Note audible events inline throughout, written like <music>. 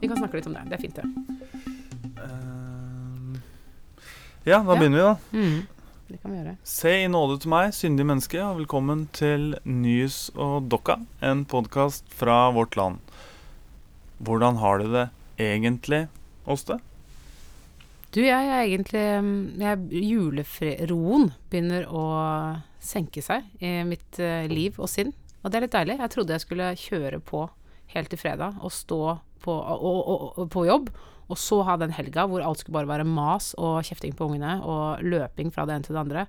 Vi kan snakke litt om det. Det er fint, det. Uh, ja, da Ja. begynner vi, da. Mm. Det kan vi gjøre. Se i nåde til meg, syndig menneske, og velkommen til Nys og Dokka, en podkast fra vårt land. Hvordan har du det egentlig, Åste? Du, jeg er egentlig mm, jeg, Julefroen begynner å senke seg i mitt eh, liv og sinn. Og det er litt deilig. Jeg trodde jeg skulle kjøre på helt til fredag og stå på, og, og, på jobb, og så ha den helga hvor alt skulle bare være mas og kjefting på ungene og løping fra det ene til det andre.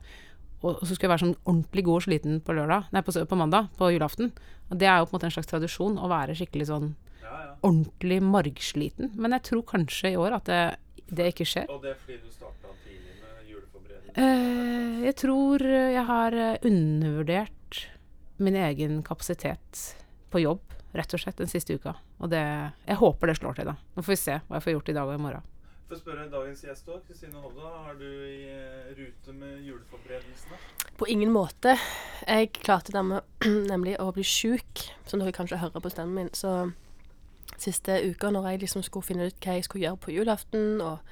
Og så skulle jeg være sånn ordentlig god og sliten på lørdag, nei, på, på mandag, på julaften. Og det er jo på en måte en slags tradisjon å være skikkelig sånn ordentlig margsliten. Men jeg tror kanskje i år at det, det ikke skjer. Og det er fordi du starta tidlig med juleforberedelse? Eh, jeg tror jeg har eh, undervurdert min egen kapasitet på jobb, rett og slett, den siste uka. Og det Jeg håper det slår til, da. Nå får vi se hva jeg får gjort i dag og i morgen. For å spørre dagens gjest òg, Kristine Hovda. Er du i eh, rute med juleforberedelsene? På ingen måte. Jeg klarte dermed <clears throat> nemlig å bli sjuk, som dere kanskje hører på stemmen min. Så siste uka, når jeg liksom skulle finne ut hva jeg skulle gjøre på julaften, og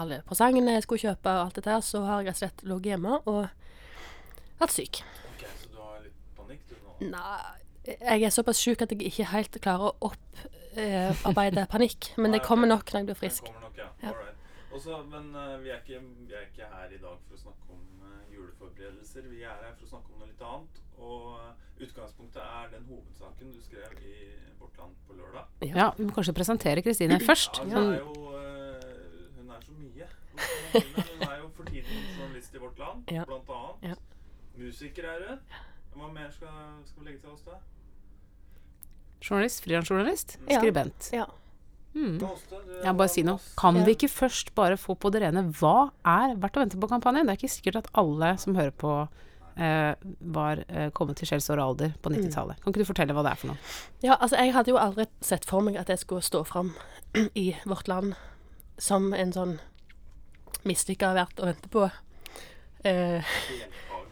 alle presangene jeg skulle kjøpe, og alt dette her, så har jeg rett og slett ligget hjemme og vært syk. Ok, Så du har litt panikk du nå? Nei, jeg er såpass sjuk at jeg ikke helt klarer å opparbeide panikk. Men det kommer nok når jeg blir frisk. Det nok, ja. Ja. Også, men uh, vi, er ikke, vi er ikke her i dag for å snakke om uh, juleforberedelser. Vi er her for å snakke om noe litt annet. Og uh, utgangspunktet er den hovedsaken du skrev i Vårt Land på lørdag. Ja, vi må kanskje presentere Kristine først. Ja, hun Sånn, er jo eh, Hun er så mye. Hun er jo for tiden journalist i Vårt Land, Ja. blant annet. Ja. Musiker er hun. Hva mer skal, skal vi legge til oss da? journalist, frilansjournalist, Ja. skribent. Ja. Mm. Ja, bare si noe. Kan Ja. vi ikke først bare få på det rene hva er Verdt å vente på-kampanjen? Det er ikke sikkert at alle som hører på, eh, var eh, kommet til skjellsår og alder på 90-tallet. Kan ikke du fortelle hva det er for noe? Ja, altså jeg hadde jo aldri sett for meg at jeg skulle stå fram <clears throat> i vårt land som en sånn mislykka verdt å vente på eh,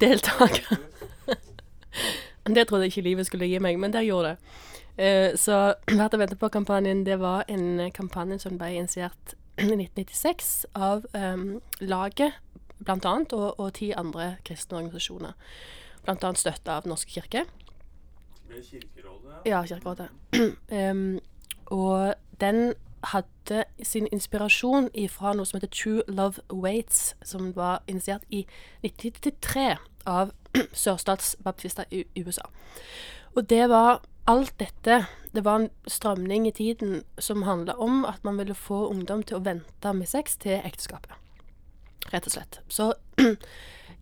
deltaker. <laughs> Det trodde jeg ikke livet skulle gi meg, men det gjorde det. Eh, så <clears throat> Verdt å vente på-kampanjen, det var en kampanje som ble initiert <clears throat> i 1996 av um, laget, annet, og, og ti andre kristne organisasjoner. Annet støtta av Norske kirke. Ble Kirkerådet, Ja, Kirkerådet. um, <clears throat> og den hadde sin inspirasjon fra noe som heter True Love Waits, som var initiert i 1993 av sørstatsbaptister i USA. Og det var alt dette Det var en strømning i tiden som handla om at man ville få ungdom til å vente med sex til ekteskapet. Rett og slett. Så <clears throat>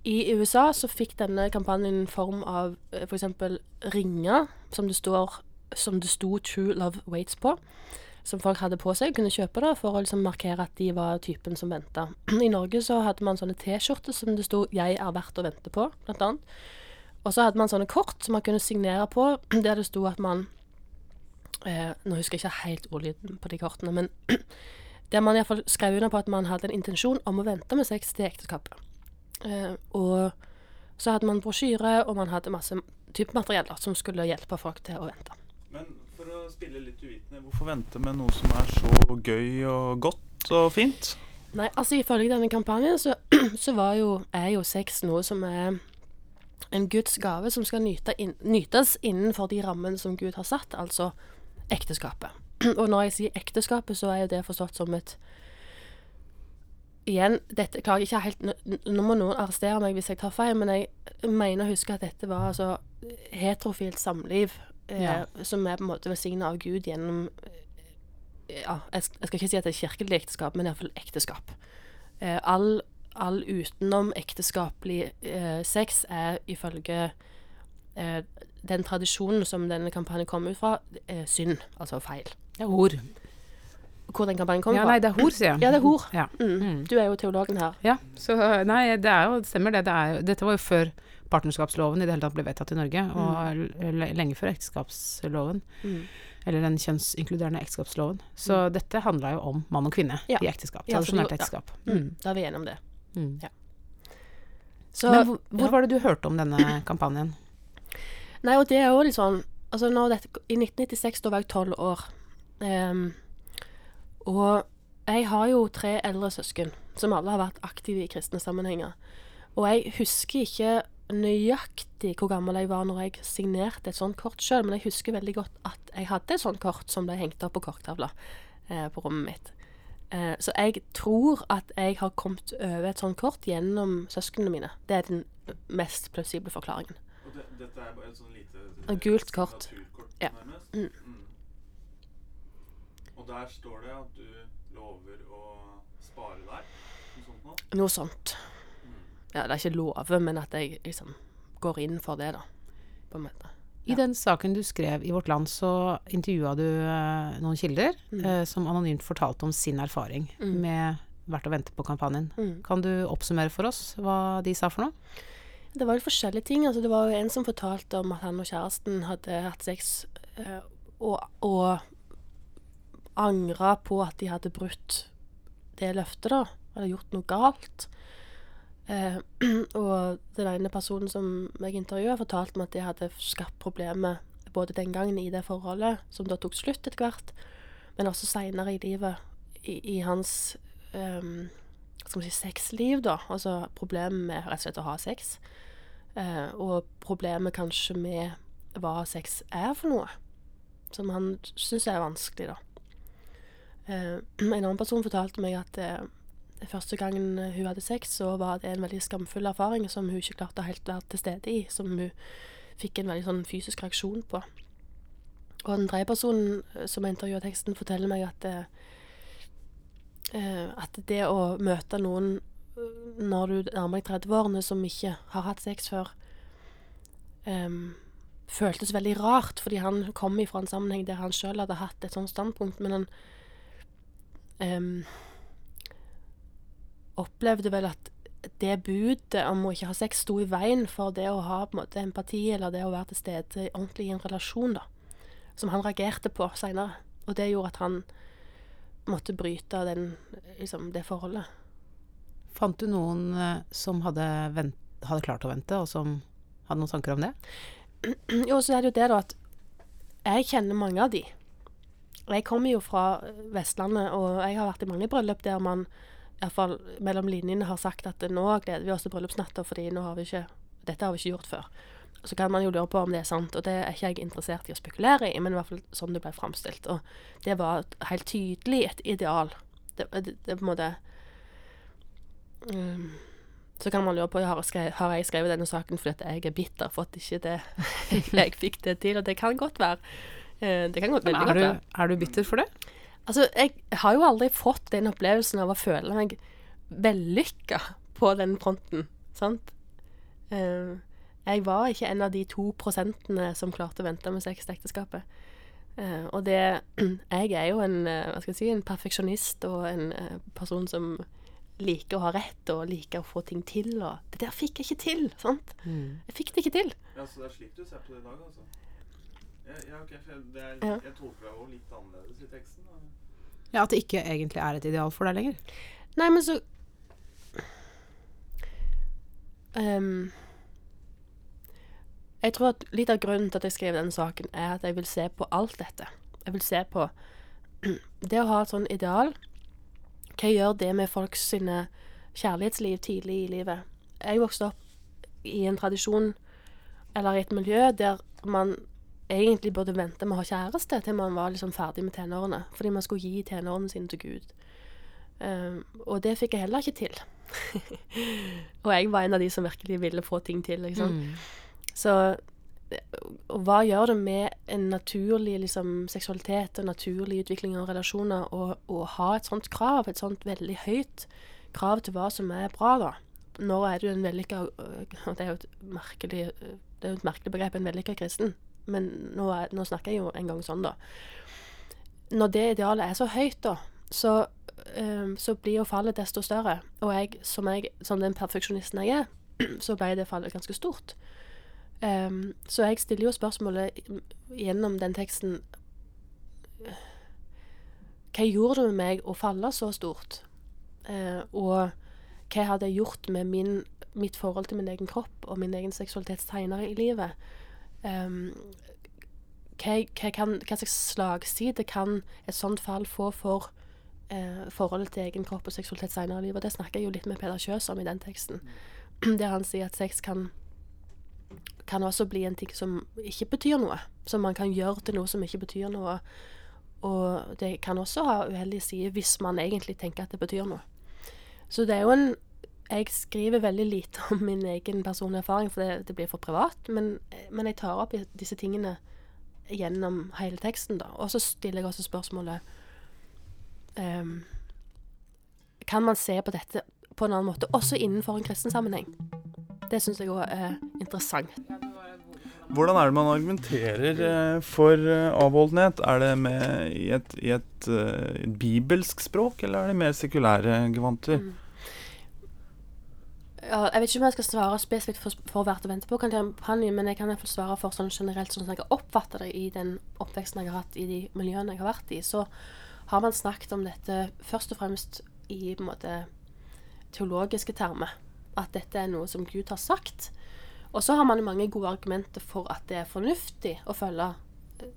i USA så fikk denne kampanjen form av eh, f.eks. ringer som det, står, som det sto 'True Love Waits' på. Som folk hadde på seg, kunne kjøpe da, for å liksom markere at de var typen som venta. <clears throat> I Norge så hadde man sånne T-skjorter som det sto 'Jeg er verdt å vente på', blant annet. Og så hadde man sånne kort som man kunne signere på, <clears throat> der det sto at man eh, Nå husker jeg ikke helt ordlyden på de kortene, men <clears throat> der man iallfall skrev under på at man hadde en intensjon om å vente med sex til ekteskapet. Eh, og så hadde man brosjyre, og man hadde masse type som skulle hjelpe folk til å vente. Men spille litt uvitende, hvorfor vente med noe som er så gøy og godt og fint? Nei, altså ifølge denne kampanjen så, <clears throat> så jo, er jo sex noe som er en Guds gave som skal nyte inn, nytes innenfor de rammene som Gud har satt, altså ekteskapet. <clears throat> Og når jeg sier ekteskapet, så er jo det forstått som et Igjen, dette klarer jeg ikke helt Nå må noen arrestere meg hvis jeg tar feil, men jeg mener å huske at dette var altså heterofilt samliv Ja. som er på en måte velsigna av Gud gjennom eh, ja, jeg, skal ikke si at det er kirkelig ekteskap, men iallfall ekteskap. Eh, all, all utenom ekteskapelig eh, sex er ifølge eh, den tradisjonen som denne kampanjen kom ut fra, eh, synd, altså feil. Det er hor. Hvor den kampanjen kom Ja, fra? nei, det er hor, sier jeg. Ja, det er hor. Ja. Mm. Mm. Du er jo teologen her. Ja, så nei, det er jo, stemmer det. det er jo, dette var jo før partnerskapsloven i det hele tatt ble vedtatt i Norge, og lenge før ekteskapsloven, Mm. eller den kjønnsinkluderende ekteskapsloven. Så dette handla jo om mann og kvinne Ja. i ekteskap. Tradisjonelt det- ja. ekteskap. Mm. Mm. Da er vi enige om det. Mm. Ja. Så, Men hvor, hvor var det du hørte om denne <clears throat> kampanjen? Nei, og det er jo litt sånn Altså, dette I 1996, da var jeg tolv år. Um, Og jeg har jo tre eldre søsken som alle har vært aktive i kristne sammenhenger. Og jeg husker ikke nøyaktig hvor gammel jeg var når jeg signerte et sånt kort sjøl, men jeg husker veldig godt at jeg hadde et sånt kort som ble hengt opp på korktavla eh, på rommet mitt. Eh, så jeg tror at jeg har kommet over et sånt kort gjennom søsknene mine. Det er den mest plausible forklaringen. Og det, dette er bare et sånn lite Et gult kort. Ja. Mm. Mm. Og der står det at du lover å spare deg? Noe sånt noe? Noe sånt. Ja, det er ikke love, men at jeg liksom går inn for det, da. På en måte. I den saken du skrev i Vårt Land, så intervjua du eh, noen kilder Mm. eh, som anonymt fortalte om sin erfaring Mm. med Vært å vente på-kampanjen. Mm. Kan du oppsummere for oss hva de sa for noe? Det var jo forskjellige ting. Altså, det var jo en som fortalte om at han og kjæresten hadde hatt sex eh, og, og angra på at de hadde brutt det løftet, da. Eller gjort noe galt. Eh, <clears throat> og den ene personen som jeg intervjuet, fortalte meg at de hadde skapt problemer både den gangen i det forholdet, som da tok slutt etter hvert, men også seinere i livet, i, i hans um, skal man si, sexliv, da. Altså problemet med rett og slett å ha sex. Eh, og problemet kanskje med hva sex er for noe. Som han syns er vanskelig, da. Eh, <clears throat> en annen person fortalte meg at eh, første gangen hun hadde sex, så var det en veldig skamfull erfaring som hun ikke klarte å helt være til stede i. Som hun fikk en veldig sånn fysisk reaksjon på. Og den tredje personen eh, som intervjuet teksten, forteller meg at eh, eh, at det å møte noen når du nærmer deg 30-årene som ikke har hatt sex før, um, føltes veldig rart, fordi han kom ifra en sammenheng der han sjøl hadde hatt et sånt standpunkt, men han em, opplevde vel at det budet om å ikke ha sex sto i veien for det å ha måte empati, eller det å være til stede ordentlig i en relasjon, da. Som han reagerte på seinere. Og det gjorde at han måtte bryte den, liksom, det forholdet. Fant du noen eh, som hadde, vent, hadde klart å vente, og som hadde noen tanker om det? <clears throat> Jo, så er det jo det, da, at jeg kjenner mange av de. Jeg kommer jo fra Vestlandet, og jeg har vært i mange bryllup der man iallfall mellom linjene har sagt at nå gleder vi oss til bryllupsnatta, fordi nå har vi ikke Dette har vi ikke gjort før. Så kan man jo lure på om det er sant, og det er ikke jeg interessert i å spekulere i, men i hvert fall sånn det ble framstilt. Og det var helt tydelig et ideal. Det, det, det på en måte um, Så kan man lure på har, jeg skrevet, har jeg skrevet denne saken fordi jeg er bitter for at ikke det <laughs> jeg fikk det til, og det kan godt være. Eh, Det kan godt, veldig godt du, være. er du bitter for det? Altså, jeg har jo aldri fått den opplevelsen av å føle meg vellykka på den fronten, sant? Eh, jeg var ikke en av de to prosentene som klarte å vente med sex til ekteskapet. Eh, og det <clears throat> Jeg er jo en, eh, hva skal jeg si, en perfeksjonist og en person som liker å ha rett og liker å få ting til, og det der fikk jeg ikke til, sant? Jeg fikk det ikke til. Ja, så det er slik du ser på det i dag, altså? Ja, okay, ok, for det er, Ja. jeg tolker deg jo litt annerledes i teksten. Da. Ja, At det ikke egentlig er et ideal for deg lenger? Nei, men så um, Jeg tror at litt av grunnen til at jeg skrev denne saken, er at jeg vil se på alt dette. Jeg vil se på <clears throat> det å ha et sånn ideal. Hva gjør det med folks sine kjærlighetsliv tidlig i livet? Jeg vokste opp i en tradisjon, eller i et miljø, der man egentlig burde vente med å ha kjæreste til man var liksom ferdig med tenårene. Fordi man skulle gi tenårene sine til Gud. Um, og det fikk jeg heller ikke til. <laughs> og jeg var en av de som virkelig ville få ting til. Liksom. Mm. Så og hva gjør det med en naturlig liksom, seksualitet og naturlig utvikling av relasjoner å ha et sånt krav, et sånt veldig høyt krav til hva som er bra, da? Når er du en vellykka Det er jo et merkelig, øh, det er et merkelig begrep, en vellykka kristen. Men nå, er, nå snakker jeg jo en gang sånn, da. Når det idealet er så høyt, da, så, um, så blir jo fallet desto større. Og jeg, som, jeg, som den perfeksjonisten jeg er, <clears throat> så ble det fallet ganske stort. Um, så jeg stiller jo spørsmålet gjennom den teksten Hva gjorde det med meg å falle så stort? Uh, og hva hadde jeg gjort med min, mitt forhold til min egen kropp og min egen seksualitet senere i livet? Ehm, hva, hva, kan, hva slags slagside kan et sånt fall få for eh, forholdet til egen kropp og seksualitet senere i livet. Det snakker jeg jo litt med Peder Kjøs om i den teksten. <clears throat> Der han sier at sex kan, kan også bli en ting som ikke betyr noe. Som man kan gjøre til noe som ikke betyr noe. Og det kan også ha uheldige sider hvis man egentlig tenker at det betyr noe. Så det er jo en Jeg skriver veldig lite om min egen personlige erfaring, for det, det blir for privat. Men, men jeg tar opp disse tingene gjennom hele teksten, da. Og så stiller jeg også spørsmålet um, Kan man se på dette på en annen måte, også innenfor en kristen sammenheng? Det syns jeg òg er interessant. Hvordan er det man argumenterer eh, for eh, avholdenhet? Er det med i et, i et, eh, et bibelsk språk, eller er det mer sekulære gevanter? Mm. Jeg vet ikke om jeg skal svare spesifikt for, for hvert å vente på kampanjen, men jeg kan iallfall svare for sånn generelt sånn som jeg har oppfattet det i den oppveksten jeg har hatt i de miljøene jeg har vært i. Så har man snakket om dette først og fremst i på en måte teologiske termer. At dette er noe som Gud har sagt. Og så har man mange gode argumenter for at det er fornuftig å følge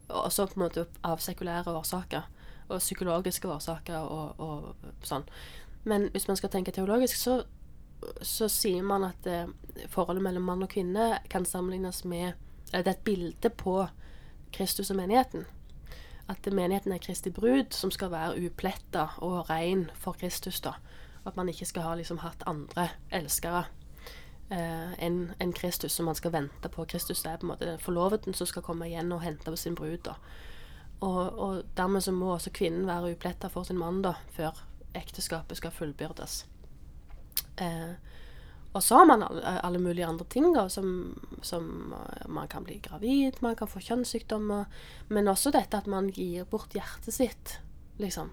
også på en måte av sekulære årsaker og psykologiske årsaker og, og sånn. Men hvis man skal tenke teologisk, så, så sier man at eh, forholdet mellom mann og kvinne kan sammenlignes med Det er et bilde på Kristus og menigheten. At menigheten er Kristi brud, som skal være upletta og ren for Kristus. da. At man ikke skal ha liksom hatt andre elskere eh, enn en Kristus, som man skal vente på. Kristus er på en måte den forloveden som skal komme igjen og hente på sin brud. da. Og, og dermed så må også kvinnen være upletta for sin mann da, før ekteskapet skal fullbyrdes. Eh, og så har man alle, alle mulige andre ting, da, som, som eh, Man kan bli gravid, man kan få kjønnssykdommer, men også dette at man gir bort hjertet sitt, liksom.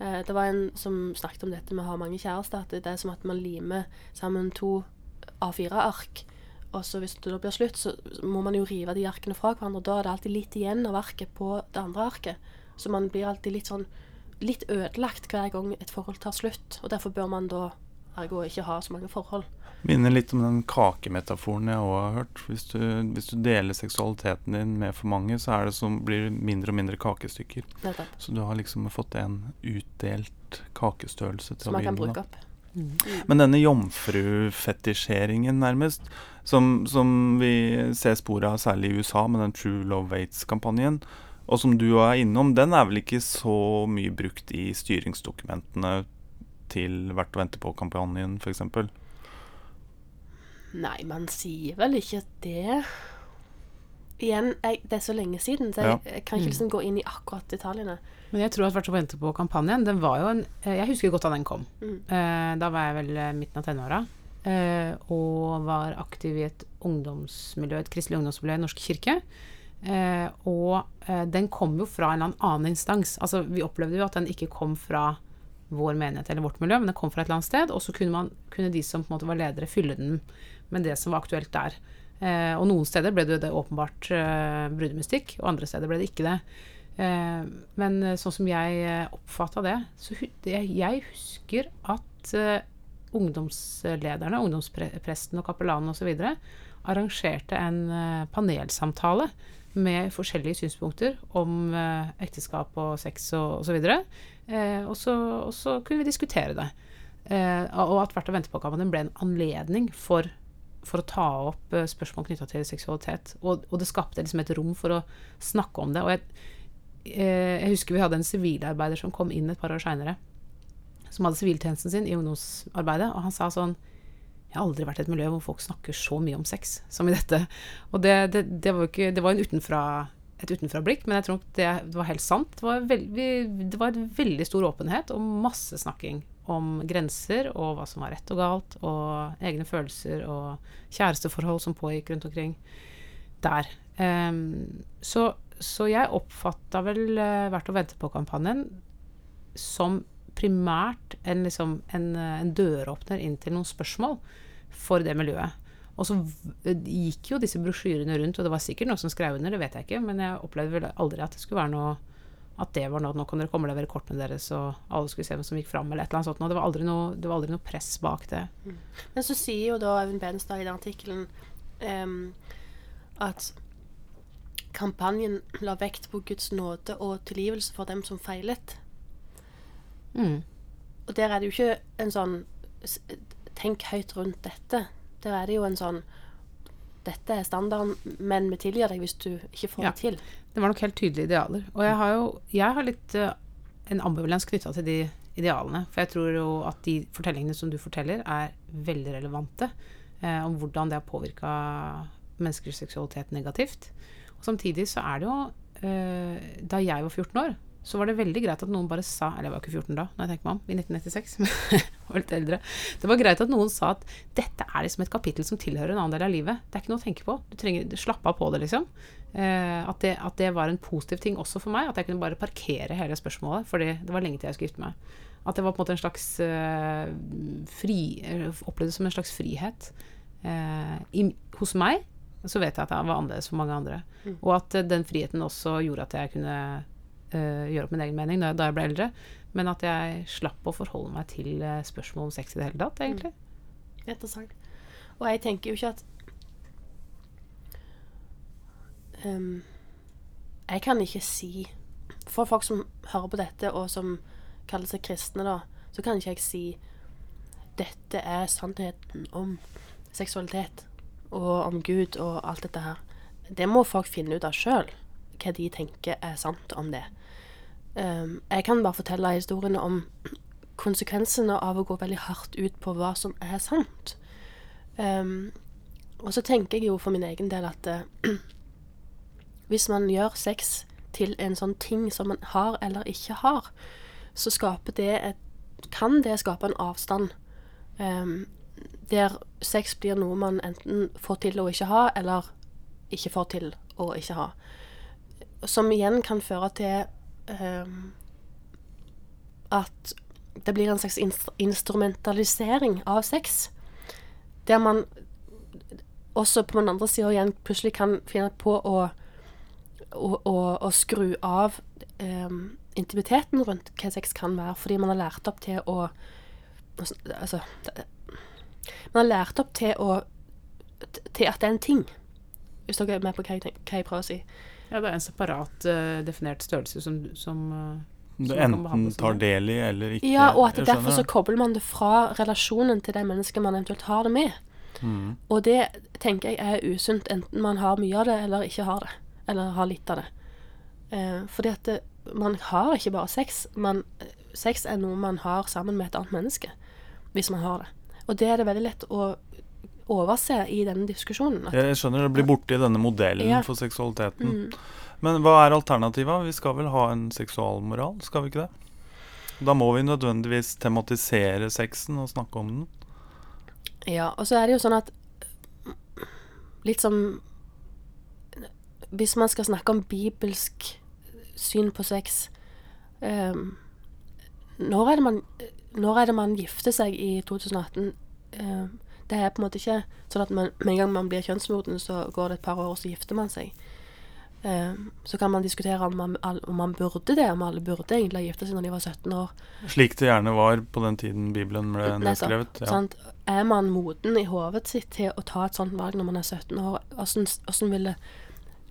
Eh, det var en som snakket om dette med å ha mange kjærester, at det er som at man limer sammen to A4-ark. Og så hvis det da blir slutt, så må man jo rive de arkene fra hverandre. Da er det alltid litt igjen av arket på det andre arket. Så man blir alltid litt sånn litt ødelagt hver gang et forhold tar slutt. Og derfor bør man da ergo ikke ha så mange forhold. Minner litt om den kakemetaforen jeg òg har hørt. Hvis du, hvis du deler seksualiteten din med for mange, så er det som, blir det mindre og mindre kakestykker. Nettopp. Så du har liksom fått en utdelt kakestørrelse til Som å man kan bruke opp. opp. Men denne jomfrufetisjeringen, nærmest, som, som vi ser spor av særlig i USA med den True Love Waits-kampanjen, og som du er innom, den er vel ikke så mye brukt i styringsdokumentene til Verdt å vente på-kampanjen, f.eks.? Nei, man sier vel ikke det. Igjen, jeg, det er så lenge siden, så jeg, Ja. jeg kan ikke liksom gå inn i akkurat detaljene. Men jeg tror at Verdt å vente på-kampanjen, den var jo en eh, Jeg husker godt da den kom. Mm. Eh, da var jeg vel eh, midten av tenåra. Eh, og var aktiv i et ungdomsmiljø, et kristelig ungdomsmiljø i Norsk kirke. Eh, og eh, den kom jo fra en eller annen instans. Altså, vi opplevde jo at den ikke kom fra vår menighet eller vårt miljø, men det kom fra et eller annet sted. Og så kunne, man, kunne de som var ledere, fylle den med det som var aktuelt der. Eh, og noen steder ble det det åpenbart eh, brudemystikk, og andre steder ble det ikke det. Eh, men eh, sånn som jeg eh, oppfatta det, så det, jeg husker at eh, ungdomslederne, ungdomspresten og kapellanen osv. arrangerte en panelsamtale med forskjellige synspunkter om ekteskap og sex og osv. Eh, og, så, og så kunne vi diskutere det. Eh, og at Verdt å vente ble en anledning for, for å ta opp eh, spørsmål knytta til seksualitet. Og, og det skapte liksom et rom for å snakke om det. Og jeg, eh, jeg husker vi hadde en sivilarbeider som kom inn et par år seinere, som hadde siviltjenesten sin i ungdomsarbeidet, og han sa sånn jeg har aldri vært i et miljø hvor folk snakker så mye om sex som i dette. Og det, det, det var jo ikke Det var en utenfra, et utenfra-blikk, men jeg tror det, var helt sant. Det var, veld, vi, det var et veldig stor åpenhet og masse snakking om grenser og hva som var rett og galt, og egne følelser og kjæresteforhold som pågikk rundt omkring der. Um, så, så jeg oppfatta vel uh, Verdt å vente på-kampanjen som primært en, liksom, en, eh, en døråpner inn til noen spørsmål for det miljøet. Og så gikk jo disse brosjyrene rundt, og det var sikkert noen som skrev under, det vet jeg ikke, men jeg opplevde vel aldri at det skulle være noe at det var noe Nå kan dere komme og levere kortene deres, og alle skulle se hvem som gikk fram, eller et eller annet sånt. Det var aldri noe, det var aldri noe press bak det. Men så sier jo da Even Benstad i den artikkelen um, at kampanjen la vekt på Guds nåde og tilgivelse for dem som feilet. Mm. Og der er det jo ikke en sånn Tenk høyt rundt dette. Der er det jo en sånn Dette er standarden, men vi tilgir deg hvis du ikke får Ja. det til. Det var nok helt tydelige idealer. Og jeg har jo jeg har litt uh, en ambivalens knytta til de idealene. For jeg tror jo at de fortellingene som du forteller, er veldig relevante eh, om hvordan det har påvirka menneskers seksualitet negativt. Og samtidig så er det jo eh, Da jeg var 14 år, så var det veldig greit at noen bare sa Eller jeg var ikke 14 da, når jeg tenker meg om, i 1996. <laughs> men jeg var litt eldre. Det var greit at noen sa at dette er liksom et kapittel som tilhører en annen del av livet. Det er ikke noe å tenke på. Du trenger Slapp av på det, liksom. Eh, at, det, at det var en positiv ting også for meg. At jeg kunne bare parkere hele spørsmålet. Fordi det var lenge til jeg skulle gifte meg. At det var på en måte en slags eh, fri eh, Opplevdes som en slags frihet. Eh, i, hos meg så vet jeg at det var annerledes for mange andre. Og at den friheten også gjorde at jeg kunne eh, gjøre opp min egen mening da, da jeg ble eldre. Men at jeg slapp å forholde meg til uh, spørsmål om sex i det hele tatt, egentlig. Interessant. Og jeg tenker jo ikke at um, Jeg kan ikke si For folk som hører på dette, og som kaller seg kristne, da, så kan ikke jeg si dette er sannheten om seksualitet og om Gud og alt dette her. Det må folk finne ut av sjøl, hva de tenker er sant om det. Ehm, jeg kan bare fortelle historiene om konsekvensene av å gå veldig hardt ut på hva som er sant. Um, og så tenker jeg jo for min egen del at uh, <clears throat> hvis man gjør sex til en sånn ting som man har eller ikke har, så skaper det et, kan det skape en avstand Um, der sex blir noe man enten får til å ikke ha, eller ikke får til å ikke ha. Som igjen kan føre til ehm, at det blir en slags inst instrumentalisering av sex. Der man også på den andre sida igjen plutselig kan finne på å, å, å, å skru av um, intimiteten rundt hva sex kan være, fordi man har lært opp til å Altså Man har lært opp til å til at det er en ting. Hvis dere er med på hva jeg, hva jeg prøver å si. Ja, det er en separat uh, definert størrelse som, som eh, Du man kan enten tar del i eller ikke. Ja, og at derfor så kobler man det fra relasjonen til det mennesket man eventuelt har det med. Mm. Og det tenker jeg er usunt, enten man har mye av det eller ikke har det. Eller har litt av det. Eh, fordi at det, man har ikke bare sex. Man, sex er noe man har sammen med et annet menneske. Hvis man har det. Og det er det veldig lett å overse i denne diskusjonen. Jeg skjønner det blir borte i denne modellen Ja. for seksualiteten. mm, Men hva er alternativet? Vi skal vel ha en seksualmoral, skal vi ikke det? Da må vi nødvendigvis tematisere sexen og snakke om den. Ja, og så er det jo sånn at Litt som Hvis man skal snakke om bibelsk syn på sex um, når, er man, når er det man gifter seg i 2018? Ehm, det er på en måte ikke sånn at man, med en gang man blir kjønnsmoden, så går det et par år, og så gifter man seg. Ehm, så kan man diskutere om man, om man burde det, om alle burde egentlig ha gifta seg når de var 17 år. Slik det gjerne var på den tiden Bibelen ble nedskrevet. Ja. Sant? Er man moden i hodet sitt til å ta et sånt valg når man er 17 år? Hvordan, hvordan ville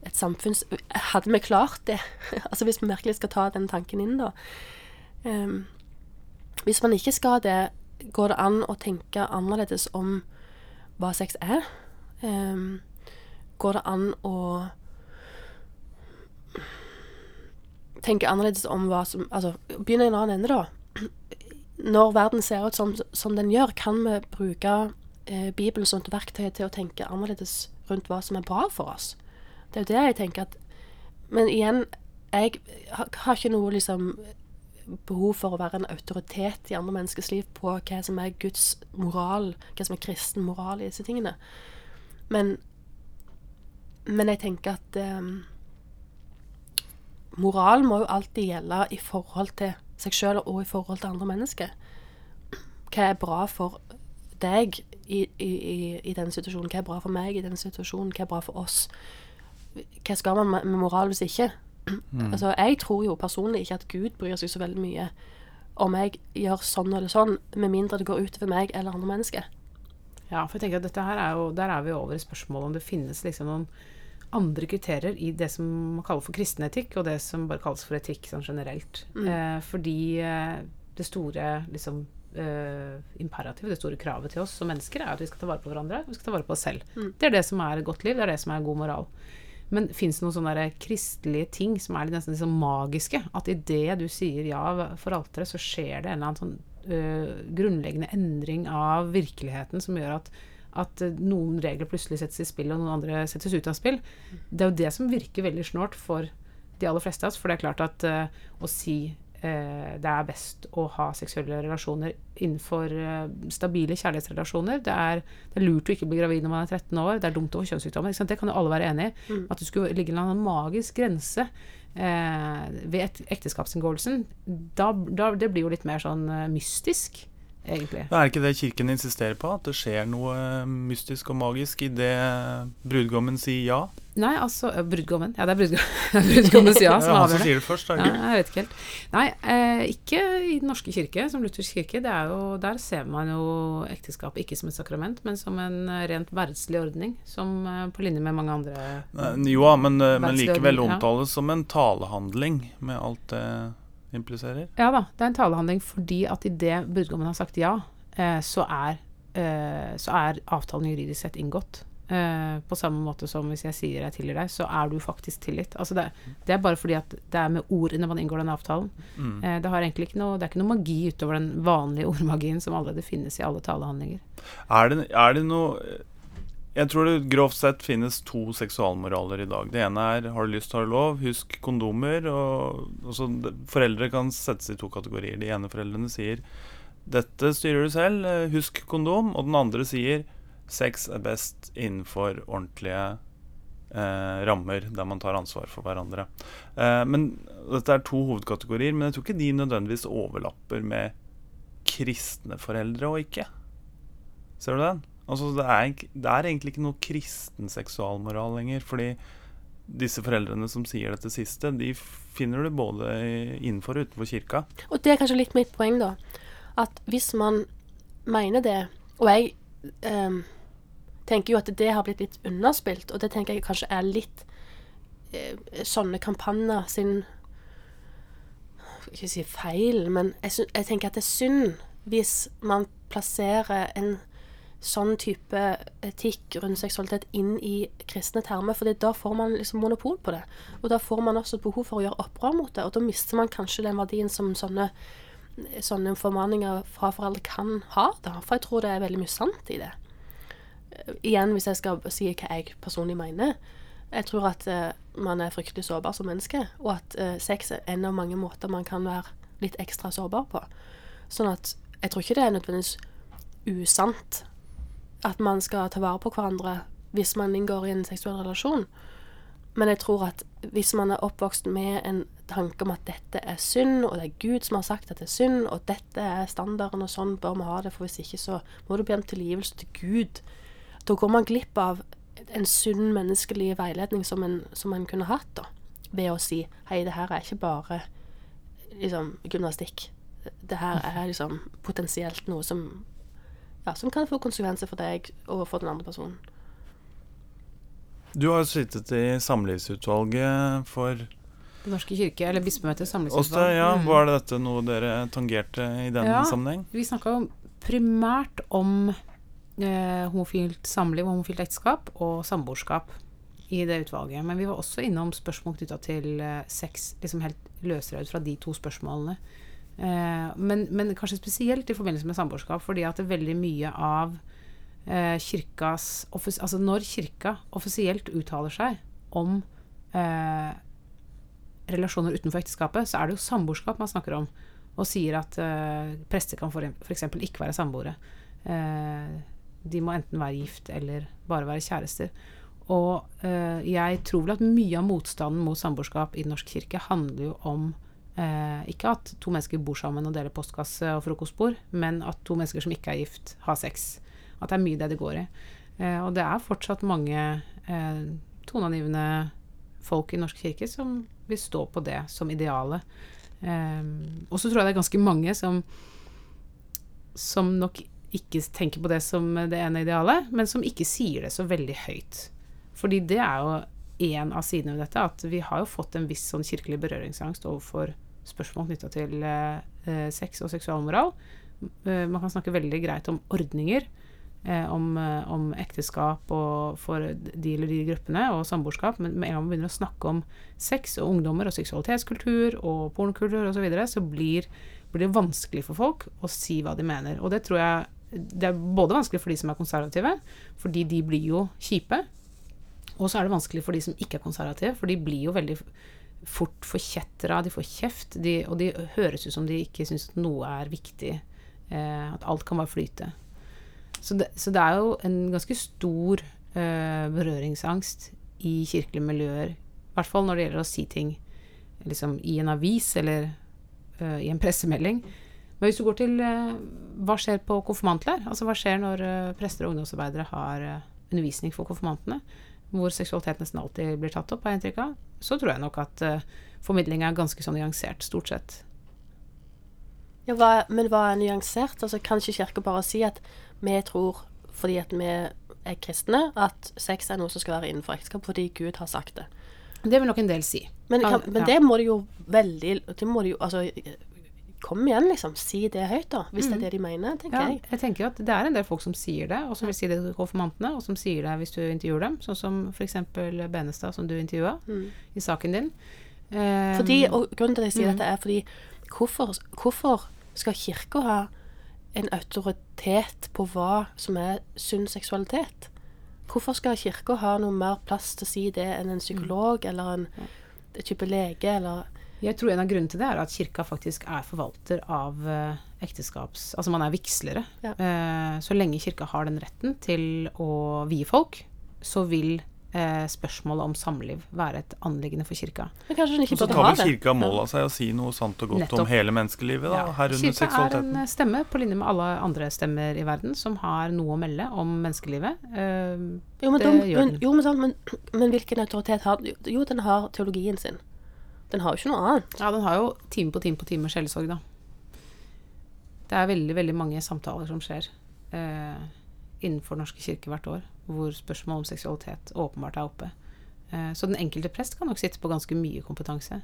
et samfunn Hadde vi klart det? <laughs> altså Hvis vi virkelig skal ta den tanken inn, da. Um, hvis man ikke skal det, går det an å tenke annerledes om hva sex er? Um, går det an å tenke annerledes om hva som Altså, begynne i en annen ende, da når verden ser ut som, som den gjør, kan vi bruke eh, Bibelen som et verktøy til å tenke annerledes rundt hva som er bra for oss. Det er jo det jeg tenker at Men igjen, jeg har, har ikke noe liksom behov for å være en autoritet i andre menneskers liv på hva som er Guds moral, hva som er kristen moral i disse tingene. Men, men jeg tenker at eh, moral må jo alltid gjelde i forhold til seg sjøl og i forhold til andre mennesker. Hva er bra for deg i, i, i, denne situasjonen? Hva er bra for meg i den situasjonen? Hva er bra for oss? Hva skal man med moral hvis ikke? Altså, jeg tror jo personlig ikke at Gud bryr seg så veldig mye om jeg gjør sånn eller sånn, med mindre det går utover meg eller andre mennesker. Ja, for jeg tenker at dette her er jo, Der er vi over i spørsmålet om det finnes liksom noen andre kriterier i det som man kaller for kristen etikk, og det som bare kalles for etikk sånn generelt. Eh, fordi eh, det store liksom eh, imperativet, det store kravet til oss som mennesker, er at vi skal ta vare på hverandre. Vi skal ta vare på oss selv. Mm. Det er det som er et godt liv. Det er det som er god moral. Men fins det noen sånne kristelige ting som er nesten liksom magiske? At idet du sier ja for alteret, så skjer det en eller annen sånn øh, grunnleggende endring av virkeligheten som gjør at, at øh, noen regler plutselig settes i spill, og noen andre settes ut av spill. Det er jo det som virker veldig snålt for de aller fleste av oss. For det er klart at øh, å si det er best å ha seksuelle relasjoner innenfor eh, stabile kjærlighetsrelasjoner. Det er, det er lurt å ikke bli gravid når man er 13 år. Det er dumt å få kjønnssykdommer. Det kan jo alle være enig i. Mm. At det skulle ligge en eller annen magisk grense eh, ved ekteskapsinngåelsen. Da, da, det blir jo litt mer sånn eh, mystisk, egentlig. Er det ikke det Kirken insisterer på? At det skjer noe eh, mystisk og magisk idet brudgommen sier ja? Nei, altså eh, Brudgommen. Ja, det er brudgommen <laughs> brudgommens ja som han som avgjør det. sier det først. Er Ja, det ikke? jeg vet ikke helt. Nei, eh, ikke i Den norske kirke, som luthersk kirke. Det er jo, der ser man jo ekteskapet ikke som et sakrament, men som en eh, rent verdslig ordning. Som eh, på linje med mange andre Nei, Jo, men, eh, men likevel omtales ja. som en talehandling, med alt det impliserer. Ja da, det er en talehandling fordi at idet brudgommen har sagt ja, eh, så, er, eh, så er avtalen juridisk sett inngått. Eh, på samme måte som hvis jeg sier jeg tilgir deg, så er du faktisk tilgitt. Altså det, det er bare fordi at det er med ord når man inngår den avtalen. Mm. Eh, det, har egentlig ikke noe, det er ikke noe magi utover den vanlige ordmagien som allerede finnes i alle talehandlinger. Er, det, er det noe Jeg tror det grovt sett finnes to seksualmoraler i dag. Det ene er 'har du lyst, har du lov', husk kondomer. Og, og foreldre kan settes i to kategorier. De ene foreldrene sier 'dette styrer du selv, eh, husk kondom', og den andre sier 'sex er best innenfor ordentlige eh, rammer der man tar ansvar for hverandre'. Eh, men Dette er to hovedkategorier, men jeg tror ikke de nødvendigvis overlapper med kristne foreldre og ikke. Ser du den? Altså, det, er, det er egentlig ikke noe kristen seksualmoral lenger. Fordi disse foreldrene som sier dette siste, de finner du både innenfor og utenfor kirka. Og det er kanskje litt mitt poeng, da. At hvis man mener det Og jeg ehm, tenker jo at det har blitt litt underspilt, og det tenker jeg kanskje er litt eh, sånne kampanjer sin ikke si feil, men jeg, jeg tenker at det er synd hvis man plasserer en sånn type etikk rundt seksualitet inn i kristne termer, for da får man liksom monopol på det. Og da får man også behov for å gjøre opprør mot det, og da mister man kanskje den verdien som sånne, sånne formaninger fra foreldre kan ha, da. For jeg tror det er veldig mye sant i det. Igjen, hvis jeg skal si hva jeg personlig mener. Jeg tror at uh, man er fryktelig sårbar som menneske, og at uh, sex er en av mange måter man kan være litt ekstra sårbar på. Sånn at jeg tror ikke det er nødvendigvis usant at man skal ta vare på hverandre hvis man inngår i en seksuell relasjon. Men jeg tror at hvis man er oppvokst med en tanke om at dette er synd, og det er Gud som har sagt at det er synd, og dette er standarden, og sånn bør vi ha det, for hvis ikke så må du be om tilgivelse til Gud. Da går man glipp av en sunn menneskelig veiledning som en, som en kunne hatt, da. Ved å si hei, det her er ikke bare liksom gymnastikk. Det her er liksom potensielt noe som ja, som kan få konsekvenser for deg og for den andre personen. Du har jo sittet i samlivsutvalget for Den norske kirke, eller bispemøtet samlivsutvalget. Ja, Mm. Var dette noe dere tangerte i den Ja. sammenheng? Vi snakka jo primært om eh, homofilt samliv og homofilt ekteskap og samboerskap i det utvalget. Men vi var også innom spørsmål knytta til eh, sex, liksom helt løsrevet fra de to spørsmålene. Eh, men, men kanskje spesielt i forbindelse med samboerskap, fordi at det er veldig mye av eh, kirkas Altså når kirka offisielt uttaler seg om eh, relasjoner utenfor ekteskapet, så er det jo samboerskap man snakker om. Og sier at eh, prester kan f.eks. ikke være samboere. Eh, de må enten være gift eller bare være kjærester. Og eh, jeg tror vel at mye av motstanden mot samboerskap i Den norske kirke handler jo om eh, ikke at to mennesker bor sammen og deler postkasse og frokostbord, men at to mennesker som ikke er gift, har sex. At det er mye det det går i. Eh, og det er fortsatt mange eh, toneangivende folk i Norsk kirke som vil stå på det som idealet. Eh, og så tror jeg det er ganske mange som som nok ikke tenker på det som det ene idealet, men som ikke sier det så veldig høyt. Fordi det er jo en av sidene ved dette, at vi har jo fått en viss sånn kirkelig berøringsangst overfor spørsmål knytta til eh, eh, sex og seksualmoral. Eh, man kan snakke veldig greit om ordninger, eh, om, om ekteskap for de eller de gruppene, og samboerskap, men med en gang man begynner å snakke om sex og ungdommer og seksualitetskultur og pornokultur osv., så, videre, så blir, blir det vanskelig for folk å si hva de mener. Og det tror jeg det er både vanskelig for de som er konservative, fordi de blir jo kjipe. Og så er det vanskelig for de som ikke er konservative, for de blir jo veldig fort forkjetra, de får kjeft, de, og de høres ut som de ikke syns at noe er viktig. Eh, at alt kan bare flyte. Så det, så det, er jo en ganske stor eh, berøringsangst i kirkelige miljøer. I hvert fall når det gjelder å si ting liksom, i en avis eller eh, i en pressemelding. Men hvis du går til eh, hva skjer på konfirmantleir, altså hva skjer når eh, prester og ungdomsarbeidere har eh, undervisning for konfirmantene, hvor seksualitet nesten alltid blir tatt opp, har jeg inntrykk av, så tror jeg nok at uh, formidling er ganske sånn nyansert, stort sett. Ja, hva, men hva er nyansert? Altså, kan ikke Kirka bare si at vi tror, fordi at vi er kristne, at sex er noe som skal være innenfor ekteskap, fordi Gud har sagt det? Det vil nok en del si. Men, kan, men det må de jo veldig det må de jo, altså, Kom igjen, liksom. Si det høyt, da. Hvis mm. det er mm. det de mener, tenker ja, jeg. Jeg tenker at det er en del folk som sier det, og som vil si det til konfirmantene, og som sier det hvis du intervjuer dem, sånn som f.eks. Benestad, som du intervjua mm. i saken din. Um, fordi, og Grunnen til at jeg sier mm. dette, er fordi hvorfor, hvorfor skal Kirka ha en autoritet på hva som er sunn seksualitet? Hvorfor skal Kirka ha noe mer plass til å si det enn en psykolog mm. eller en, en type lege? eller jeg tror en av grunnene til det er at kirka faktisk er forvalter av uh, ekteskaps... Altså man er vigslere. Ja. Uh, så lenge kirka har den retten til å vie folk, så vil uh, spørsmålet om samliv være et anliggende for kirka. Men kanskje den ikke så tar vel kirka mål av seg å si noe sant og godt Nettopp. om hele menneskelivet, da, ja. herunder kirka seksualiteten? Kirka er en stemme på linje med alle andre stemmer i verden som har noe å melde om menneskelivet. jo, men, de, men, jo, men, men, men hvilken autoritet har Jo, den har teologien sin. Den har jo ikke noe annet. Ja, den har jo time på time på time sjelesorg, da. Det er veldig, veldig mange samtaler som skjer eh, innenfor Norske kirke hvert år, hvor spørsmål om seksualitet åpenbart er oppe. Eh, så den enkelte prest kan nok sitte på ganske mye kompetanse.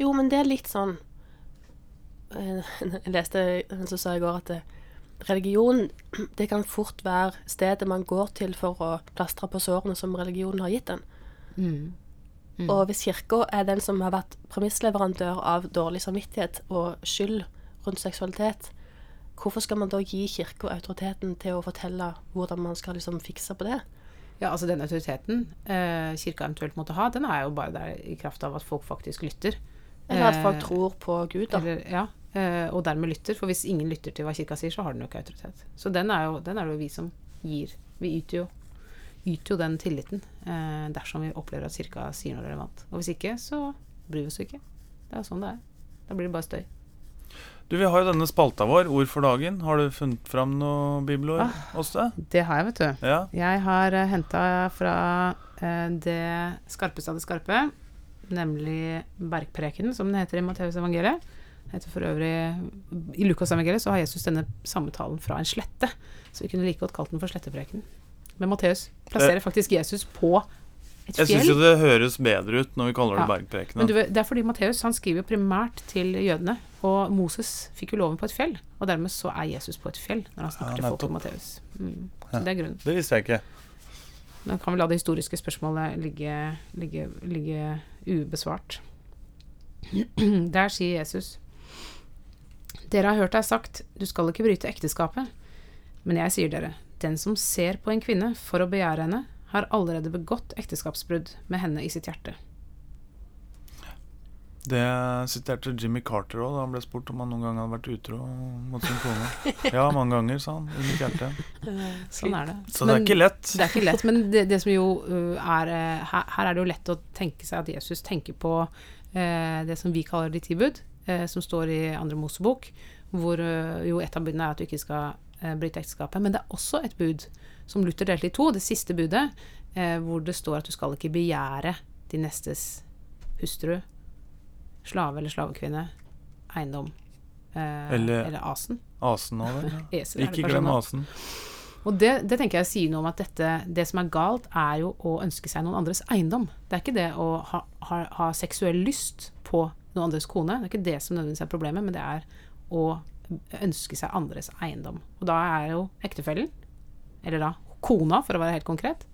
Jo, men det er litt sånn eh, Jeg leste en som sa i går at eh, religion det kan fort være stedet man går til for å plastre på sårene som religionen har gitt en. Mm. Mm. Og hvis Kirka er den som har vært premissleverandør av dårlig samvittighet og skyld rundt seksualitet, hvorfor skal man da gi Kirka autoriteten til å fortelle hvordan man skal liksom fikse på det? Ja, altså Den autoriteten eh, Kirka eventuelt måtte ha, den er jo bare der i kraft av at folk faktisk lytter. Eller at folk eh, tror på Gud, da. Eller, ja, eh, og dermed lytter. For hvis ingen lytter til hva Kirka sier, så har den jo ikke autoritet. Så den er, jo, den er jo vi som gir. Vi yter jo yter jo den tilliten eh, dersom vi opplever at kirka sier noe relevant. Og hvis ikke, så bryr vi oss ikke. Det er sånn det er. Da blir det bare støy. Du, Vi har jo denne spalta vår, Ord for dagen. Har du funnet fram noe bibelord ah, hos deg? Det har jeg, vet du. Ja. Jeg har uh, eh, henta fra uh, det skarpeste av det skarpe, nemlig Bergprekenen, som den heter i Matteus evangeliet. Heter for øvrig, I Lukas evangeliet så har Jesus denne samtalen fra en slette, så vi kunne like godt kalt den for slettepreken. Men Matteus plasserer eh, faktisk Jesus på et fjell. Jeg syns jo det høres bedre ut når vi kaller det ja. bergprekenen. Men du, det er fordi Matteus han skriver jo primært til jødene. Og Moses fikk jo loven på et fjell, og dermed så er Jesus på et fjell når han snakker ja, til folk om Matteus. Mm. Så det er grunnen. Det visste jeg ikke. Da kan vi la det historiske spørsmålet ligge, ligge, ligge ubesvart. <clears throat> Der sier Jesus Dere har hørt deg sagt, du skal ikke bryte ekteskapet. Men jeg sier dere, den som ser på en kvinne for å begjære henne, har allerede begått ekteskapsbrudd med henne i sitt hjerte. Det siterte Jimmy Carter òg da han ble spurt om han noen gang hadde vært utro mot sin kone. <laughs> Ja, mange ganger, sa han. I mitt hjerte. Sånn er det. Så men, det er ikke lett. Det er ikke lett, men det, det som jo uh, er uh, her, her, er det jo lett å tenke seg at Jesus tenker på eh, det som vi kaller de ti bud, som står i andre Mosebok, hvor jo et av budene er at du ikke skal eh, bryte ekteskapet. Men det er også et bud som Luther delte i to, det siste budet, eh, hvor det står at du skal ikke begjære din nestes hustru, slave eller slavekvinne, eiendom eh, eller, eller, asen. Asen òg, vel. <laughs> Ikke glem asen. Og det, det, tenker jeg sier noe om at dette, det som er galt, er jo å ønske seg noen andres eiendom. Det er ikke det å ha, ha, ha seksuell lyst på noen andres kone. Det er ikke det som nødvendigvis er problemet, men det er å ønske seg andres eiendom. Og da er jo ektefellen, eller da kona, for å være helt konkret,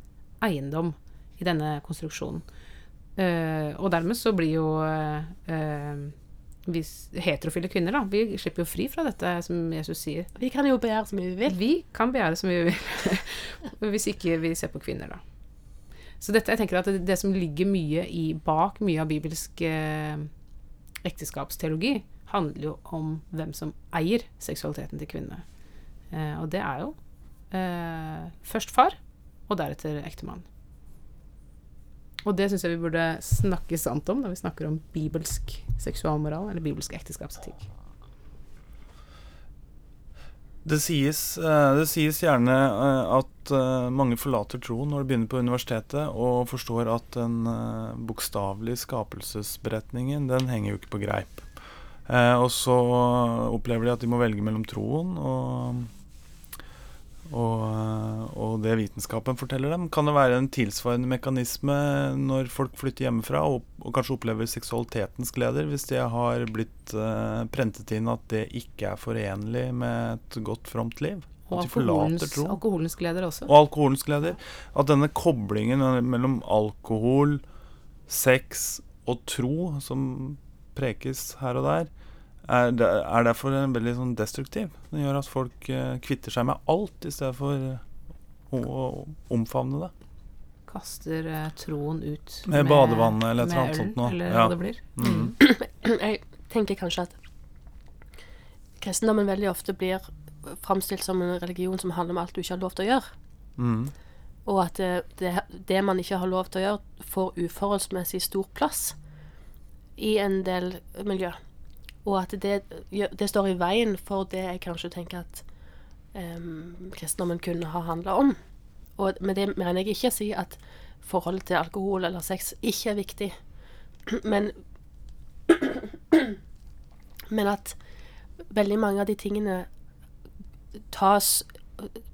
eiendom i denne konstruksjonen. Uh, og dermed så blir jo uh, vi heterofile kvinner, da, vi slipper jo fri fra dette, som Jesus sier. Vi kan jo begjære så mye vi vil. Vi kan begjære så mye vi vil, <laughs> hvis ikke vi ser på kvinner, da. Så dette, jeg tenker at det, det som ligger mye i bak mye av bibelsk eh, ekteskapsteologi, handler jo om hvem som eier seksualiteten til kvinnene. Eh, og det er jo eh, først far, og deretter ektemann. Og det syns jeg vi burde snakke sant om når vi snakker om bibelsk seksualmoral, eller bibelsk ekteskapsetikk. Det sies, eh, det sies gjerne eh, at eh, mange forlater troen når de begynner på universitetet, og forstår at den bokstavelige skapelsesberetningen, den henger jo ikke på greip. Eh, og så opplever de at de må velge mellom troen og, og, eh, og det vitenskapen forteller dem. Kan det være en tilsvarende mekanisme når folk flytter hjemmefra og, og kanskje opplever seksualitetens gleder, hvis de har blitt eh, prentet inn at det ikke er forenlig med et godt, fromt liv? Og alkoholens, alkoholens gleder også. Og alkoholens gleder. At denne koblingen mellom alkohol, sex og tro, som prekes her og der, er, er derfor veldig sånn destruktiv. Den gjør at folk eh, kvitter seg med alt i stedet for eh, å, omfavne det. kaster eh, troen ut Med badevannet eller et eller annet sånt noe. Eller Ja. hva det blir. Mm. <clears throat> Jeg tenker kanskje at kristendommen veldig ofte blir framstilt som en religion som handler om alt du ikke har lov til å gjøre. Mm. Og at det, det, det man ikke har lov til å gjøre, får uforholdsmessig stor plass i en del miljø. Og at det, det står i veien for det jeg kanskje tenker at um, kristendommen kunne ha handla om. Og med det mener jeg ikke å si at forholdet til alkohol eller sex ikke er viktig, <clears throat> men <clears throat> Men at veldig mange av de tingene tas,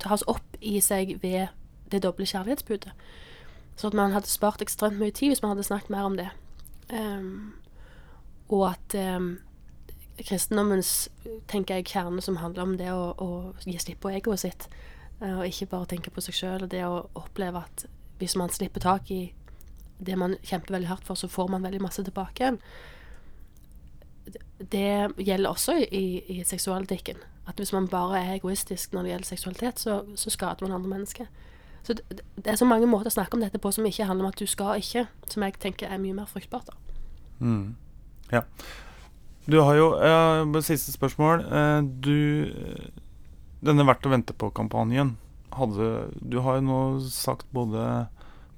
tas opp i seg ved det doble kjærlighetsbudet. Så at man hadde spart ekstremt mye tid hvis man hadde snakket mer om det. Ehm, og at ehm, kristendommens, tenker jeg, kjerne som handler om det å, å gi slipp på egoet sitt, eh, og ikke bare tenke på seg sjøl, og det å oppleve at hvis man slipper tak i det man kjemper veldig hardt for, så får man veldig masse tilbake igjen. Det gjelder også i, i seksualetikken. At hvis man bare er egoistisk når det gjelder seksualitet, så, så skader man andre mennesker. Så det, det er så mange måter å snakke om dette på som ikke handler om at du skal ikke, som jeg tenker er mye mer fruktbart. da. Mm. Ja. Du har jo ja, Siste spørsmål. Eh, Du eh, Denne Verdt å vente på-kampanjen Du har jo nå sagt både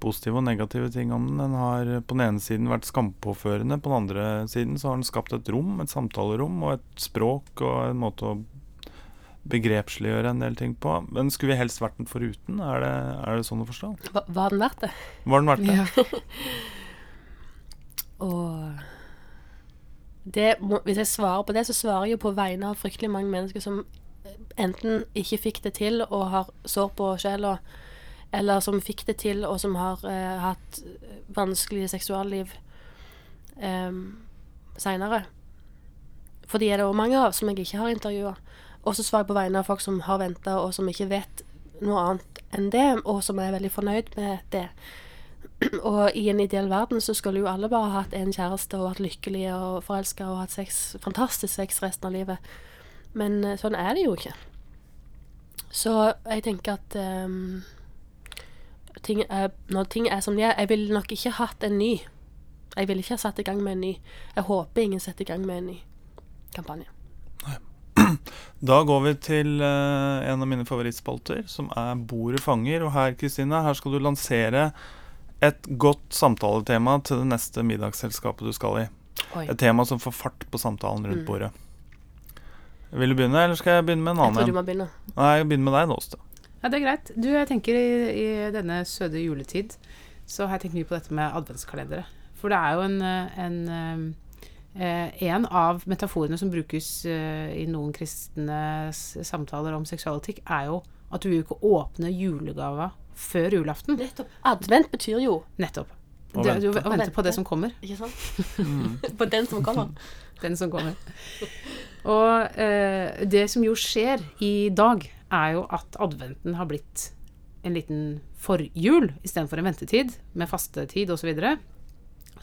positive og negative ting om den. Den har på den ene siden vært skampåførende, på den andre siden så har den skapt et rom, et samtalerom og et språk og en måte å begrepsliggjøre en del ting på. Men skulle vi helst vært den foruten? Er det, er det sånn å forstå? Var den verdt det? Var den verdt det? Ja. <laughs> Og det hvis jeg svarer på det, så svarer jeg jo på vegne av fryktelig mange mennesker som enten ikke fikk det til og har sår på sjela, eller som fikk det til og som har eh, hatt vanskelige seksualliv eh, seinere. For de er det òg mange av som jeg ikke har intervjua. Og så svarer jeg på vegne av folk som har venta, og som ikke vet noe annet enn det, og som er veldig fornøyd med det. Og i en ideell verden så skulle jo alle bare hatt en kjæreste og vært lykkelige og forelska og hatt sex, fantastisk sex resten av livet. Men eh, sånn er det jo ikke. Så jeg tenker at um, ting er, når ting er som de er Jeg ville nok ikke hatt en ny. Jeg ville ikke ha satt i gang med en ny. Jeg håper ingen setter i gang med en ny kampanje. <clears throat> Da går vi til uh, en av mine favorittspalter, som er Bordet fanger. Og her, Kristine, her skal du lansere et godt samtaletema til det neste middagsselskapet du skal i. Oi. Et tema som får fart på samtalen rundt Mm. bordet. Vil du begynne, eller skal jeg begynne med en annen? Jeg tror du må begynne. Nei, jeg begynner med deg nå, Åste. Ja, det er greit. Du, jeg tenker i, i denne søde juletid så har jeg tenkt mye på dette med adventskalendere. For det er jo en, en, eh, en av metaforene som brukes eh, i noen kristne samtaler om seksualetikk, er jo at du vil ikke åpne julegava før julaften. Nettopp. Advent betyr jo Nettopp. Å Du, vente. du venter på det som kommer. Ikke sant? Mm. <laughs> På den som kommer. <laughs> Den som kommer. Og eh, det som jo skjer i dag, er jo at adventen har blitt en liten forjul istedenfor en ventetid med fastetid osv. Så, videre.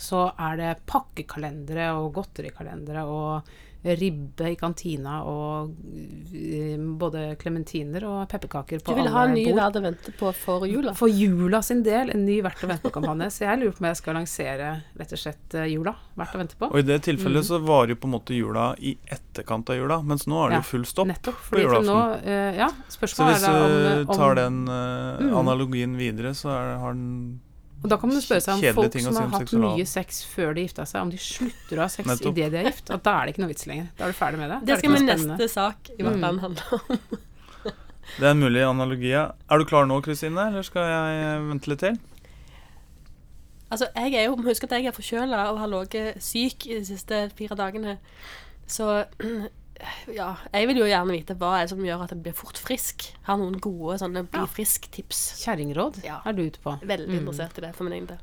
så er det pakkekalendere og godterikalendere og ribbe i kantina og eh, både klementiner og pepperkaker Du på vil ha en ny verd å vente på for jula. For jula sin del, en ny Verdt å vente på-kampanje. Så jeg lurer på om jeg skal lansere rett og slett eh, jula. Verdt å vente på. Og i det tilfellet så varer jo på en måte jula i etterkant av jula, mens nå er det jo full stopp. Nettopp. på Fordi nå julaften. eh, Ja, Så spørsmålet hvis om... Så om, du om tar den uh, Mm. analogien videre, så er, har den Og da kan man spørre seg om folk som har hatt seksual- mye sex før de gifta seg, om de slutter å ha sex Nettopp. idet de er gift. At da er det ikke noe vits lenger. Da er du ferdig med det. Det, Det skal min neste sak i hvert fall land handle om. Det er en mulig analogi. Er du klar nå, Kristine, eller skal jeg eh, vente litt til? Altså, jeg er jo, må huske at jeg er forkjøla og har ligget syk de siste fire dagene. Så ja, jeg vil jo gjerne vite hva er det som gjør at jeg blir fort frisk. Har noen gode sånne bli frisk-tips. Kjerringråd Ja. er du ute på. Veldig Mm. interessert i det for min egen del.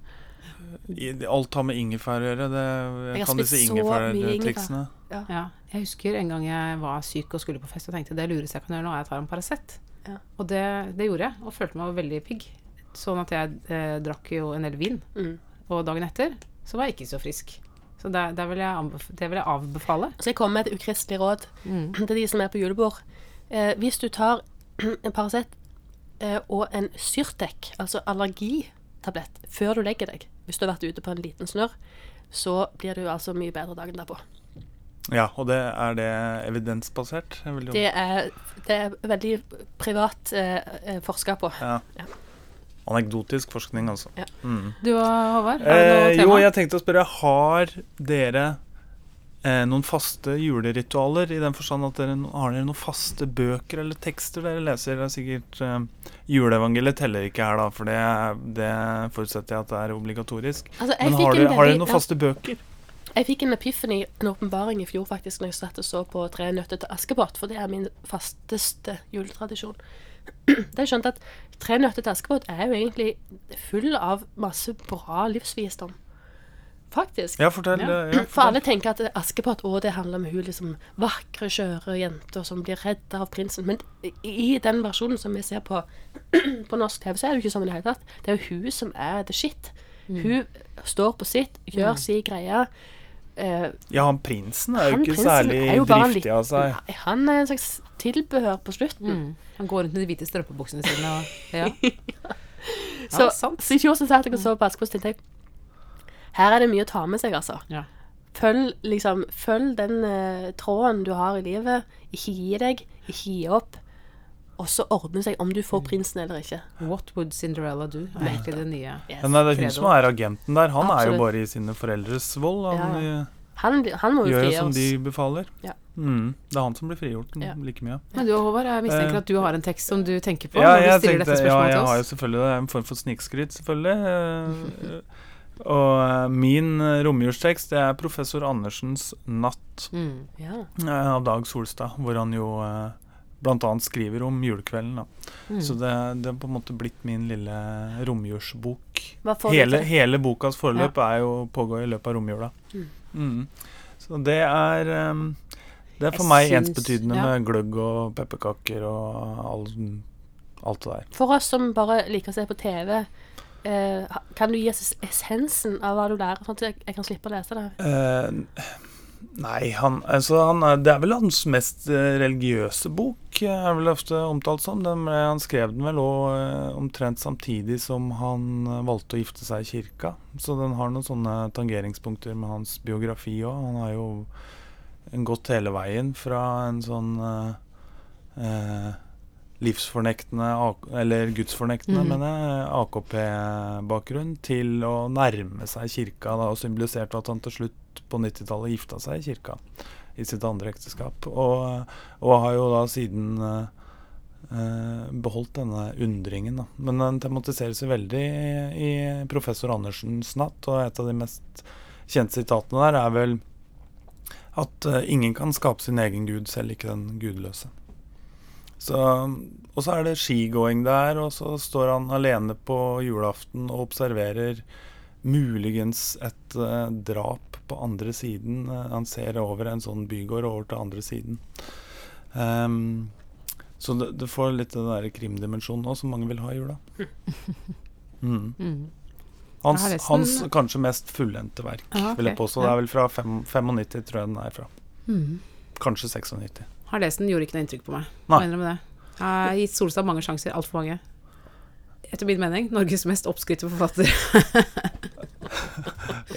Alt har med ingefær å gjøre. Det, Jeg kan disse ingefærtriksene. Ja. Jeg husker en gang jeg var syk og skulle på fest og tenkte det lureste jeg kan gjøre nå, er å ta en Paracet. Ja. Og det, det gjorde jeg, og følte meg veldig pigg. Sånn at jeg eh, drakk jo en del vin. Mm. Og dagen etter så var jeg ikke så frisk. Så det, det, vil, jeg det vil jeg avbefale. Så jeg kommer med et ukristelig råd Mm. til de som er på julebord. Eh, hvis du tar <clears throat> en Paracet eh, og en Syrtec, altså allergitablett, før du legger deg, hvis du har vært ute på en liten snørr, så blir du altså mye bedre dagen derpå. Ja, og det, er det evidensbasert? Det er, det er veldig privat eh, eh, forska på. ja. Ja. Anekdotisk forskning, altså. Ja. Mm. Du og Håvard, har du Eh, tema? jo, jeg tenkte å spørre Har dere eh, noen faste juleritualer? I den forstand at dere har dere noen faste bøker eller tekster dere leser? Det er sikkert eh, Juleevangeliet teller ikke her, da, for det, det forutsetter jeg at det er obligatorisk. Altså, Men har dere, har dere noen faste bøker? Jeg fikk en epiphany, en åpenbaring i fjor faktisk, når jeg satt og så på Tre nøtter til Askepott, for det er min fasteste juletradisjon. Da jeg skjønte at Tre nøtter til Askepott er jo egentlig full av masse bra livsvisdom. Faktisk. Ja, fortell. Ja. Ja, fortell. For alle tenker at Askepott å, det handler om hun liksom vakre, skjøre jenter som blir redda av prinsen. Men i, den versjonen som vi ser på, på norsk TV, så er det jo ikke sånn i det hele tatt. Det er jo hun som er the shit. Hun står på sitt, gjør Mm. si greie. Eh, Ja, han prinsen er jo han ikke prinsen særlig jo driftig av seg. Nei, han er en slags tilbehør på slutten. Mm. Han går rundt med de hvite strømpebuksene sine og <laughs> Ja. Så, Ja, sant. så i fjor så satt jeg og så på Askepott, tenkte jeg her er det mye å ta med seg, altså. Ja. Følg, liksom, følg den uh, tråden du har i livet. Ikke gi deg, ikke gi opp. Og så ordne seg om du får prinsen eller ikke. What would Cinderella do? Er egentlig det nye. Yes. Men det er hun som er agenten der. Han er jo bare i sine foreldres vold. Han Ja, eh, Han, han må jo gjør jo som de befaler. Ja. Mm, det er han som blir frigjort Ja. like mye. Men du Håvard, jeg mistenker Eh, at du har en tekst som du tenker på Ja, når du jeg stiller tenkte, dette ja, jeg har jo selvfølgelig det. er en form for snikskryt, selvfølgelig. Eh, Og min romjulstekst det er professor Andersens 'Natt' Mm. Ja. av Dag Solstad, hvor han jo eh, blant annet skriver om julekvelden. Mm. Så det, det er på en måte blitt min lille romjulsbok. Hele, hele bokas forløp er jo pågår i løpet av romjula. Mm. Mm. Så det er um, Det er for Jeg meg syns- ensbetydende ja. med gløgg og pepperkaker og all, alt det der. For oss som bare liker å se på TV, eh, kan du gi oss essensen av hva du lærer, sånn at jeg, jeg kan slippe å lese det? Eh, nei, han, altså, han det er vel hans mest eh, religiøse bok, eh, er vel ofte omtalt som. Den, han skrev den vel òg omtrent samtidig som han eh, valgte å gifte seg i kirka. Så den har noen sånne tangeringspunkter med hans biografi òg. Han har jo gått hele veien fra en sånn eh, eh, livsfornektende, eller gudsfornektende, mm. mener jeg, AKP-bakgrunn, til å nærme seg kirka, da, og symboliserte at han til slutt på 90-tallet gifta seg i kirka i sitt andre ekteskap. Og, og har jo da siden eh, beholdt denne undringen. Da. Men den tematiseres veldig i, i professor Andersens 'Natt', og et av de mest kjente sitatene der er vel at eh, ingen kan skape sin egen gud, selv ikke den gudløse. Så, og så er det skigåing der, og så står han alene på julaften og observerer muligens et uh, drap på andre siden. Eh, han ser over en sånn bygård og over til andre siden. Um, så det, det får litt den der krimdimensjonen òg, som mange vil ha i jula. <laughs> Mm. Mm. Hans, hans kanskje mest fullendte verk, Ah, vil jeg påstå. Det er vel fra 95, tror jeg den er fra. Mm. Kanskje 96. Har lest den, gjorde ikke noe inntrykk på meg. Nei. Jeg innrømme det. Jeg har gitt Solstad mange sjanser, altfor mange. Etter min mening Norges mest oppskrytte forfatter. <laughs>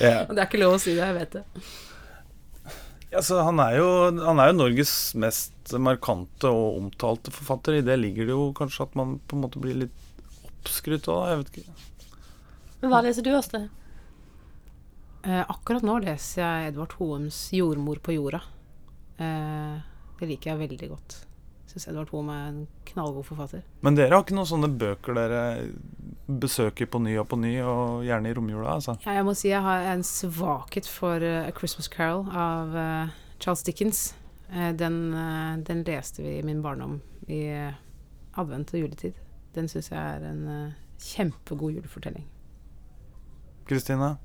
yeah. Det er ikke lov å si det, jeg vet det. Altså, han, er jo, han er jo Norges mest markante og omtalte forfatter. I det ligger det jo kanskje at man på en måte blir litt oppskrytt òg, jeg vet ikke. Men hva leser du, Åste? Eh, akkurat nå leser jeg Edvard Hoems 'Jordmor på jorda'. Eh, det liker jeg veldig godt. Syns Edvard Hoem er en knallgod forfatter. Men dere har ikke noen sånne bøker dere besøker på ny og på ny, og gjerne i romjula, altså? Ja, jeg må si jeg har en svakhet for uh, 'A Christmas Carol' av uh, Charles Dickens. Uh, den, den leste vi i min barndom i advent og juletid. Den syns jeg er en kjempegod julefortelling. Kristine?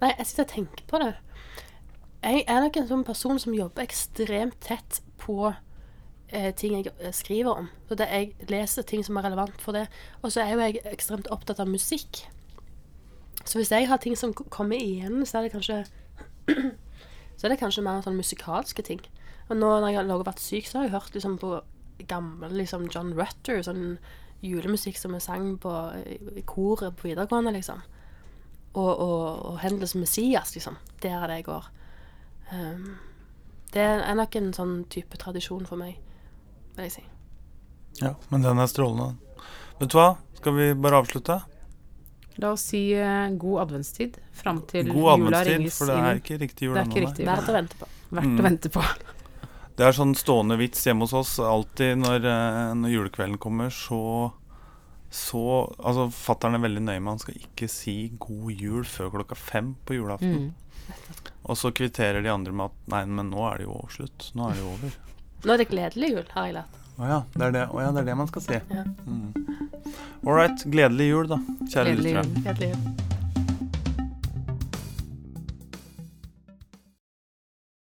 Nei, jeg sitter og tenker på det. Jeg er nok en sånn person som jobber ekstremt tett på eh, ting jeg eh, skriver om. Så det, jeg leser ting som er relevant for det. Og så er jo jeg ekstremt opptatt av musikk. Så hvis jeg har ting som kommer igjen, så er det kanskje <clears throat> Så er det kanskje mer sånn musikalske ting. Og nå når jeg har vært syk, så har jeg hørt liksom på gammel liksom John Rutter, sånn julemusikk som er sang på i koret på videregående, liksom og, og, og Hendels Messias, liksom. Der er det jeg går. Um, det er nok en sånn type tradisjon for meg, vil jeg si. Ja, men den er strålende. Vet du hva? Skal vi bare avslutte? La oss si uh, god adventstid fram til God jula adventstid, inn. for det er ikke riktig jul Det ennå. Verdt å vente på. Verdt Mm. å vente på. Det er sånn stående vits hjemme hos oss. Alltid når, eh, når julekvelden kommer, så så Altså, fattern er veldig nøye med Han skal ikke si 'god jul' før klokka fem på julaften. Mm. Og så kvitterer de andre med at 'nei, men nå er det jo slutt'. Nå er det jo over. Nå er det gledelig jul, har jeg lært. Å ja, det er det, å ja, det er det man skal si. Ja. Mm. All right. Gledelig jul, da, kjære Gledelig jul. Gledelig jul.